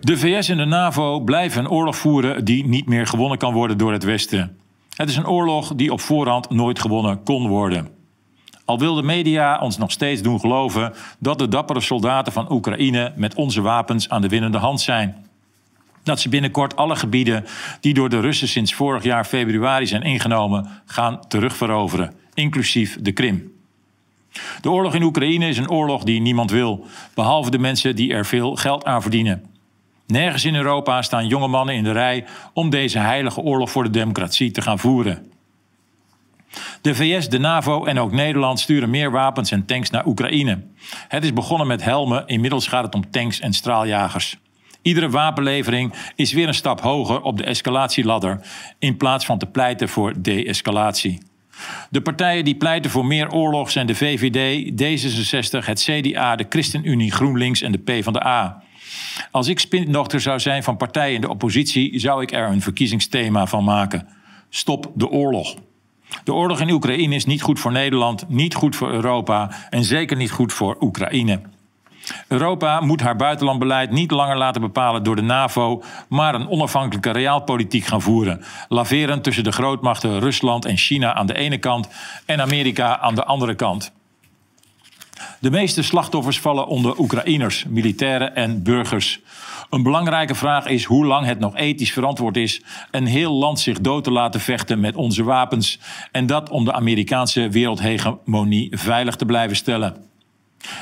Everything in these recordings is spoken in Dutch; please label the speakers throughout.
Speaker 1: De VS en de NAVO blijven een oorlog voeren die niet meer gewonnen kan worden door het Westen. Het is een oorlog die op voorhand nooit gewonnen kon worden. Al wil de media ons nog steeds doen geloven dat de dappere soldaten van Oekraïne met onze wapens aan de winnende hand zijn. Dat ze binnenkort alle gebieden die door de Russen sinds vorig jaar februari zijn ingenomen, gaan terugveroveren, inclusief de Krim. De oorlog in Oekraïne is een oorlog die niemand wil, behalve de mensen die er veel geld aan verdienen. Nergens in Europa staan jonge mannen in de rij om deze heilige oorlog voor de democratie te gaan voeren. De VS, de NAVO en ook Nederland sturen meer wapens en tanks naar Oekraïne. Het is begonnen met helmen, inmiddels gaat het om tanks en straaljagers. Iedere wapenlevering is weer een stap hoger op de escalatieladder, in plaats van te pleiten voor de-escalatie. De partijen die pleiten voor meer oorlog zijn de VVD, D66, het CDA, de ChristenUnie, GroenLinks en de PvdA. Als ik spindochter zou zijn van partijen in de oppositie, zou ik er een verkiezingsthema van maken. Stop de oorlog. De oorlog in Oekraïne is niet goed voor Nederland, niet goed voor Europa en zeker niet goed voor Oekraïne. Europa moet haar buitenlandbeleid niet langer laten bepalen door de NAVO, maar een onafhankelijke realpolitiek gaan voeren. Laveren tussen de grootmachten Rusland en China aan de ene kant en Amerika aan de andere kant. De meeste slachtoffers vallen onder Oekraïners, militairen en burgers. Een belangrijke vraag is hoe lang het nog ethisch verantwoord is een heel land zich dood te laten vechten met onze wapens. En dat om de Amerikaanse wereldhegemonie veilig te blijven stellen.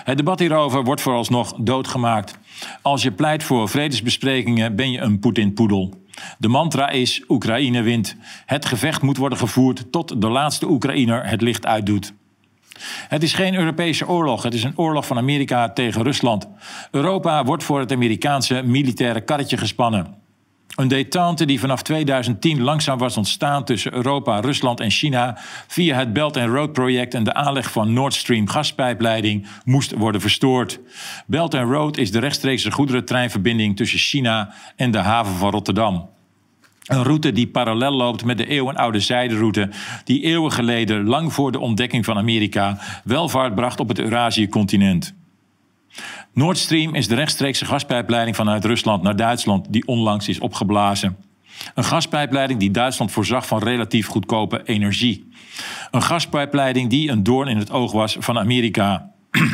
Speaker 1: Het debat hierover wordt vooralsnog doodgemaakt. Als je pleit voor vredesbesprekingen ben je een Poetin-poedel. De mantra is Oekraïne wint. Het gevecht moet worden gevoerd tot de laatste Oekraïner het licht uitdoet. Het is geen Europese oorlog, het is een oorlog van Amerika tegen Rusland. Europa wordt voor het Amerikaanse militaire karretje gespannen. Een detente die vanaf 2010 langzaam was ontstaan tussen Europa, Rusland en China via het Belt and Road project en de aanleg van Nord Stream gaspijpleiding moest worden verstoord. Belt and Road is de rechtstreekse goederentreinverbinding tussen China en de haven van Rotterdam. Een route die parallel loopt met de eeuwenoude zijderoute, die eeuwen geleden, lang voor de ontdekking van Amerika, welvaart bracht op het Eurasië-continent. Nord Stream is de rechtstreekse gaspijpleiding vanuit Rusland naar Duitsland, die onlangs is opgeblazen. Een gaspijpleiding die Duitsland voorzag van relatief goedkope energie. Een gaspijpleiding die een doorn in het oog was van Amerika.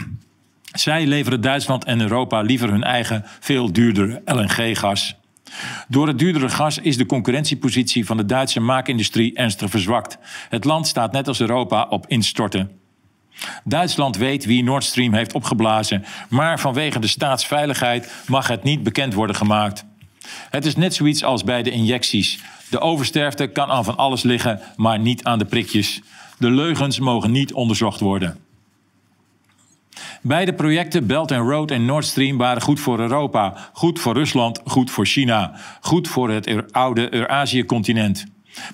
Speaker 1: Zij leveren Duitsland en Europa liever hun eigen, veel duurdere LNG-gas. Door het duurdere gas is de concurrentiepositie van de Duitse maakindustrie ernstig verzwakt. Het land staat net als Europa op instorten. Duitsland weet wie Nord Stream heeft opgeblazen, maar vanwege de staatsveiligheid mag het niet bekend worden gemaakt. Het is net zoiets als bij de injecties. De oversterfte kan aan van alles liggen, maar niet aan de prikjes. De leugens mogen niet onderzocht worden. Beide projecten, Belt and Road en Nord Stream, waren goed voor Europa, goed voor Rusland, goed voor China, goed voor het oude Eurasië-continent.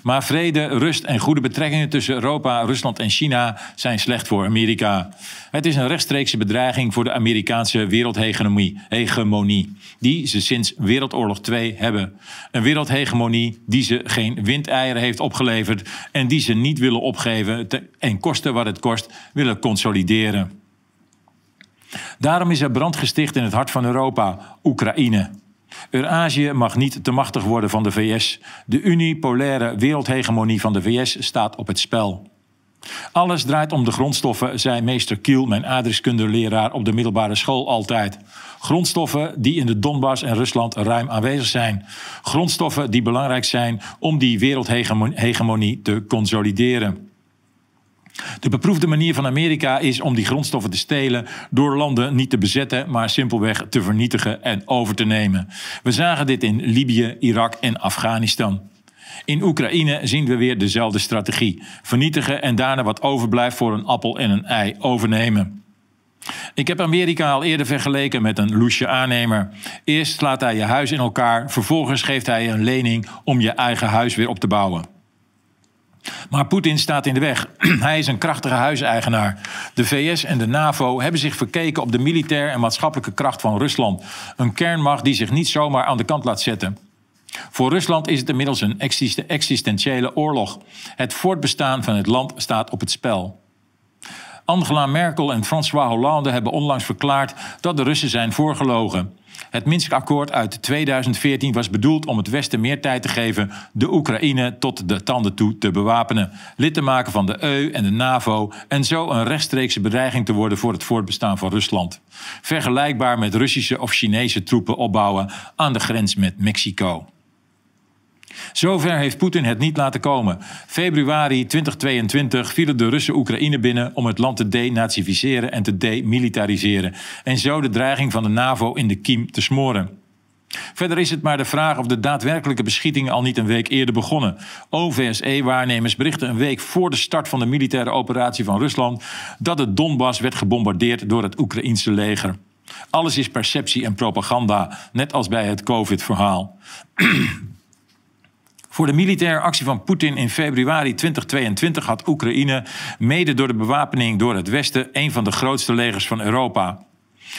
Speaker 1: Maar vrede, rust en goede betrekkingen tussen Europa, Rusland en China zijn slecht voor Amerika. Het is een rechtstreekse bedreiging voor de Amerikaanse wereldhegemonie, hegemonie, die ze sinds Wereldoorlog II hebben. Een wereldhegemonie die ze geen windeieren heeft opgeleverd en die ze niet willen opgeven en kosten wat het kost willen consolideren. Daarom is er brand gesticht in het hart van Europa, Oekraïne. Eurazië mag niet te machtig worden van de VS. De unipolaire wereldhegemonie van de VS staat op het spel. Alles draait om de grondstoffen, zei meester Kiel, mijn aardrijkskundeleraar op de middelbare school altijd. Grondstoffen die in de Donbass en Rusland ruim aanwezig zijn. Grondstoffen die belangrijk zijn om die wereldhegemonie te consolideren. De beproefde manier van Amerika is om die grondstoffen te stelen door landen niet te bezetten, maar simpelweg te vernietigen en over te nemen. We zagen dit in Libië, Irak en Afghanistan. In Oekraïne zien we weer dezelfde strategie: vernietigen en daarna wat overblijft voor een appel en een ei overnemen. Ik heb Amerika al eerder vergeleken met een loesje aannemer. Eerst slaat hij je huis in elkaar, vervolgens geeft hij een lening om je eigen huis weer op te bouwen. Maar Poetin staat in de weg. Hij is een krachtige huiseigenaar. De VS en de NAVO hebben zich verkeken op de militair en maatschappelijke kracht van Rusland. Een kernmacht die zich niet zomaar aan de kant laat zetten. Voor Rusland is het inmiddels een existentiële oorlog. Het voortbestaan van het land staat op het spel. Angela Merkel en François Hollande hebben onlangs verklaard dat de Russen zijn voorgelogen. Het Minsk-akkoord uit 2014 was bedoeld om het Westen meer tijd te geven de Oekraïne tot de tanden toe te bewapenen, lid te maken van de EU en de NAVO en zo een rechtstreekse bedreiging te worden voor het voortbestaan van Rusland. Vergelijkbaar met Russische of Chinese troepen opbouwen aan de grens met Mexico. Zover heeft Poetin het niet laten komen. Februari 2022 vielen de Russen Oekraïne binnen om het land te denazificeren en te demilitariseren. En zo de dreiging van de NAVO in de kiem te smoren. Verder is het maar de vraag of de daadwerkelijke beschietingen al niet een week eerder begonnen. OVSE-waarnemers berichten een week voor de start van de militaire operatie van Rusland dat het Donbass werd gebombardeerd door het Oekraïense leger. Alles is perceptie en propaganda, net als bij het COVID-verhaal. Voor de militaire actie van Poetin in februari 2022 had Oekraïne, mede door de bewapening door het Westen, een van de grootste legers van Europa.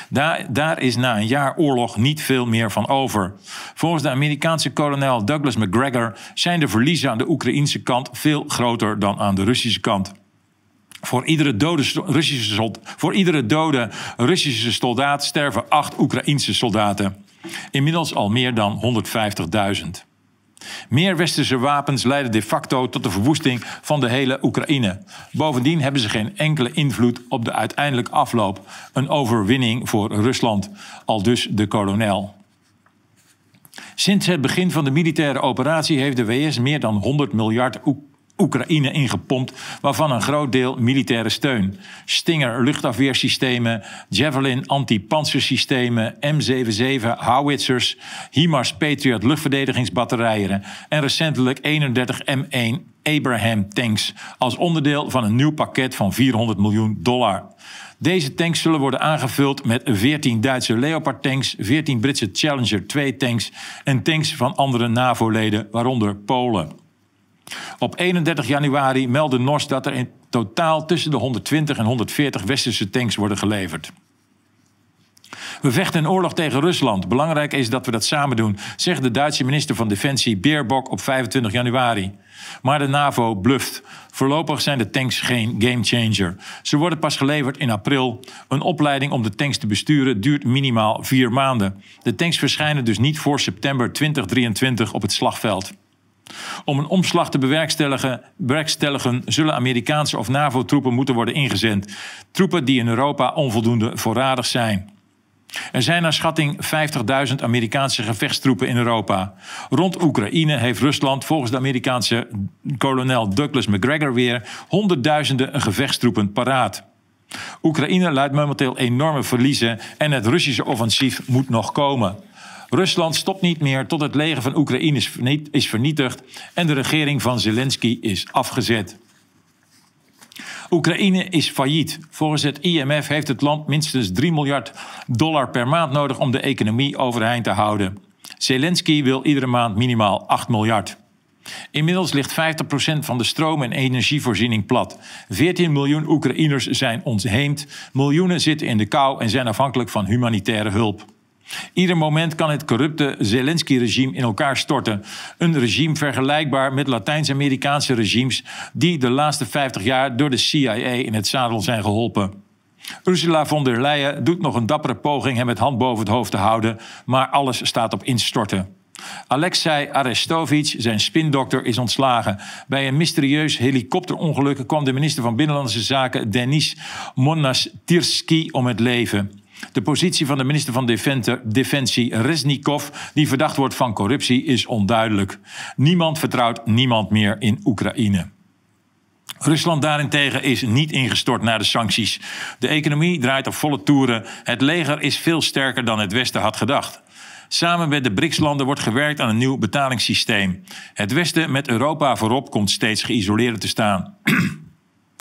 Speaker 1: Daar, daar, is na een jaar oorlog niet veel meer van over. Volgens de Amerikaanse kolonel Douglas McGregor zijn de verliezen aan de Oekraïnse kant veel groter dan aan de Russische kant. Voor iedere, dode Russische, voor iedere dode Russische soldaat sterven acht Oekraïnse soldaten. Inmiddels al meer dan 150.000. Meer westerse wapens leiden de facto tot de verwoesting van de hele Oekraïne. Bovendien hebben ze geen enkele invloed op de uiteindelijke afloop. Een overwinning voor Rusland, al dus de kolonel. Sinds het begin van de militaire operatie heeft de VS meer dan 100 miljard Oekraïne ingepompt, waarvan een groot deel militaire steun. Stinger luchtafweersystemen, Javelin anti-panzersystemen, M77 howitzers, HIMARS Patriot luchtverdedigingsbatterijen en recentelijk 31 M1 Abraham tanks als onderdeel van een nieuw pakket van 400 miljoen dollar. Deze tanks zullen worden aangevuld met 14 Duitse Leopard tanks, 14 Britse Challenger 2 tanks en tanks van andere NAVO-leden, waaronder Polen. Op 31 januari meldde NOS dat er in totaal tussen de 120 en 140 westerse tanks worden geleverd. We vechten een oorlog tegen Rusland. Belangrijk is dat we dat samen doen, zegt de Duitse minister van Defensie Beerbok op 25 januari. Maar de NAVO bluft. Voorlopig zijn de tanks geen gamechanger. Ze worden pas geleverd in april. Een opleiding om de tanks te besturen duurt minimaal vier maanden. De tanks verschijnen dus niet voor september 2023 op het slagveld. Om een omslag te bewerkstelligen, zullen Amerikaanse of NAVO-troepen moeten worden ingezend. Troepen die in Europa onvoldoende voorradig zijn. Er zijn naar schatting 50.000 Amerikaanse gevechtstroepen in Europa. Rond Oekraïne heeft Rusland volgens de Amerikaanse kolonel Douglas McGregor weer honderdduizenden gevechtstroepen paraat. Oekraïne leidt momenteel enorme verliezen en het Russische offensief moet nog komen. Rusland stopt niet meer tot het leger van Oekraïne is vernietigd en de regering van Zelensky is afgezet. Oekraïne is failliet. Volgens het IMF heeft het land minstens 3 miljard dollar per maand nodig om de economie overeind te houden. Zelensky wil iedere maand minimaal 8 miljard. Inmiddels ligt 50% van de stroom- en energievoorziening plat. 14 miljoen Oekraïners zijn ontheemd, miljoenen zitten in de kou en zijn afhankelijk van humanitaire hulp. Ieder moment kan het corrupte Zelensky-regime in elkaar storten. Een regime vergelijkbaar met Latijns-Amerikaanse regimes die de laatste 50 jaar door de CIA in het zadel zijn geholpen. Ursula von der Leyen doet nog een dappere poging hem het hand boven het hoofd te houden, maar alles staat op instorten. Alexei Arestovich, zijn spindokter, is ontslagen. Bij een mysterieus helikopterongeluk kwam de minister van Binnenlandse Zaken Denis Monastirski om het leven. De positie van de minister van Defensie Reznikov, die verdacht wordt van corruptie, is onduidelijk. Niemand vertrouwt niemand meer in Oekraïne. Rusland daarentegen is niet ingestort na de sancties. De economie draait op volle toeren. Het leger is veel sterker dan het Westen had gedacht. Samen met de BRICS-landen wordt gewerkt aan een nieuw betalingssysteem. Het Westen met Europa voorop komt steeds geïsoleerder te staan.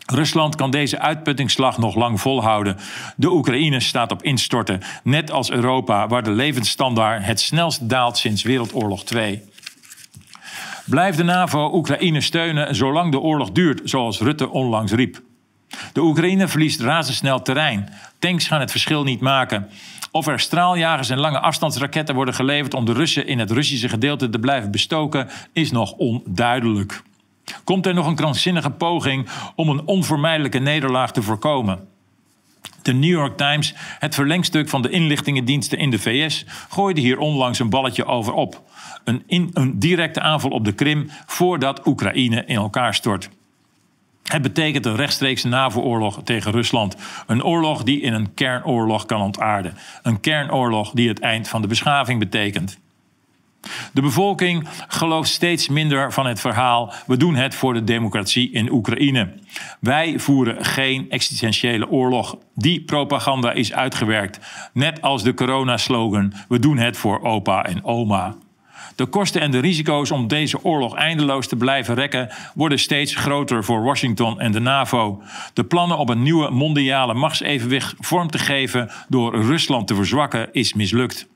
Speaker 1: Rusland kan deze uitputtingsslag nog lang volhouden. De Oekraïne staat op instorten, net als Europa, waar de levensstandaard het snelst daalt sinds Wereldoorlog 2. Blijft de NAVO Oekraïne steunen zolang de oorlog duurt, zoals Rutte onlangs riep. De Oekraïne verliest razendsnel terrein. Tanks gaan het verschil niet maken. Of er straaljagers en lange afstandsraketten worden geleverd om de Russen in het Russische gedeelte te blijven bestoken, is nog onduidelijk. Komt er nog een krankzinnige poging om een onvermijdelijke nederlaag te voorkomen? De New York Times, het verlengstuk van de inlichtingendiensten in de VS, gooide hier onlangs een balletje over op. Een, een directe aanval op de Krim voordat Oekraïne in elkaar stort. Het betekent een rechtstreekse NAVO-oorlog tegen Rusland. Een oorlog die in een kernoorlog kan ontaarden. Een kernoorlog die het eind van de beschaving betekent. De bevolking gelooft steeds minder van het verhaal: we doen het voor de democratie in Oekraïne. Wij voeren geen existentiële oorlog. Die propaganda is uitgewerkt. Net als de coronaslogan: we doen het voor opa en oma. De kosten en de risico's om deze oorlog eindeloos te blijven rekken worden steeds groter voor Washington en de NAVO. De plannen om een nieuwe mondiale machtsevenwicht vorm te geven door Rusland te verzwakken is mislukt.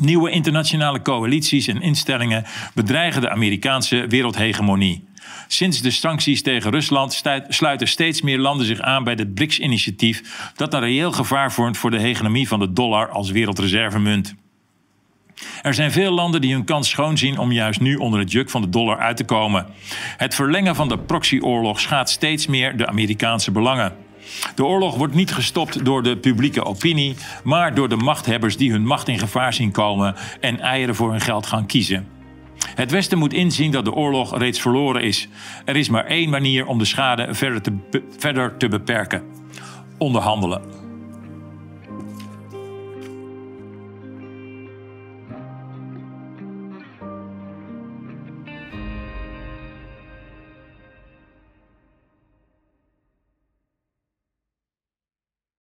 Speaker 1: Nieuwe internationale coalities en instellingen bedreigen de Amerikaanse wereldhegemonie. Sinds de sancties tegen Rusland sluiten steeds meer landen zich aan bij het BRICS-initiatief, dat een reëel gevaar vormt voor de hegemonie van de dollar als wereldreservemunt. Er zijn veel landen die hun kans schoon zien om juist nu onder het juk van de dollar uit te komen. Het verlengen van de proxyoorlog schaadt steeds meer de Amerikaanse belangen. De oorlog wordt niet gestopt door de publieke opinie, maar door de machthebbers die hun macht in gevaar zien komen en eieren voor hun geld gaan kiezen. Het Westen moet inzien dat de oorlog reeds verloren is. Er is maar één manier om de schade verder te, verder te beperken: onderhandelen.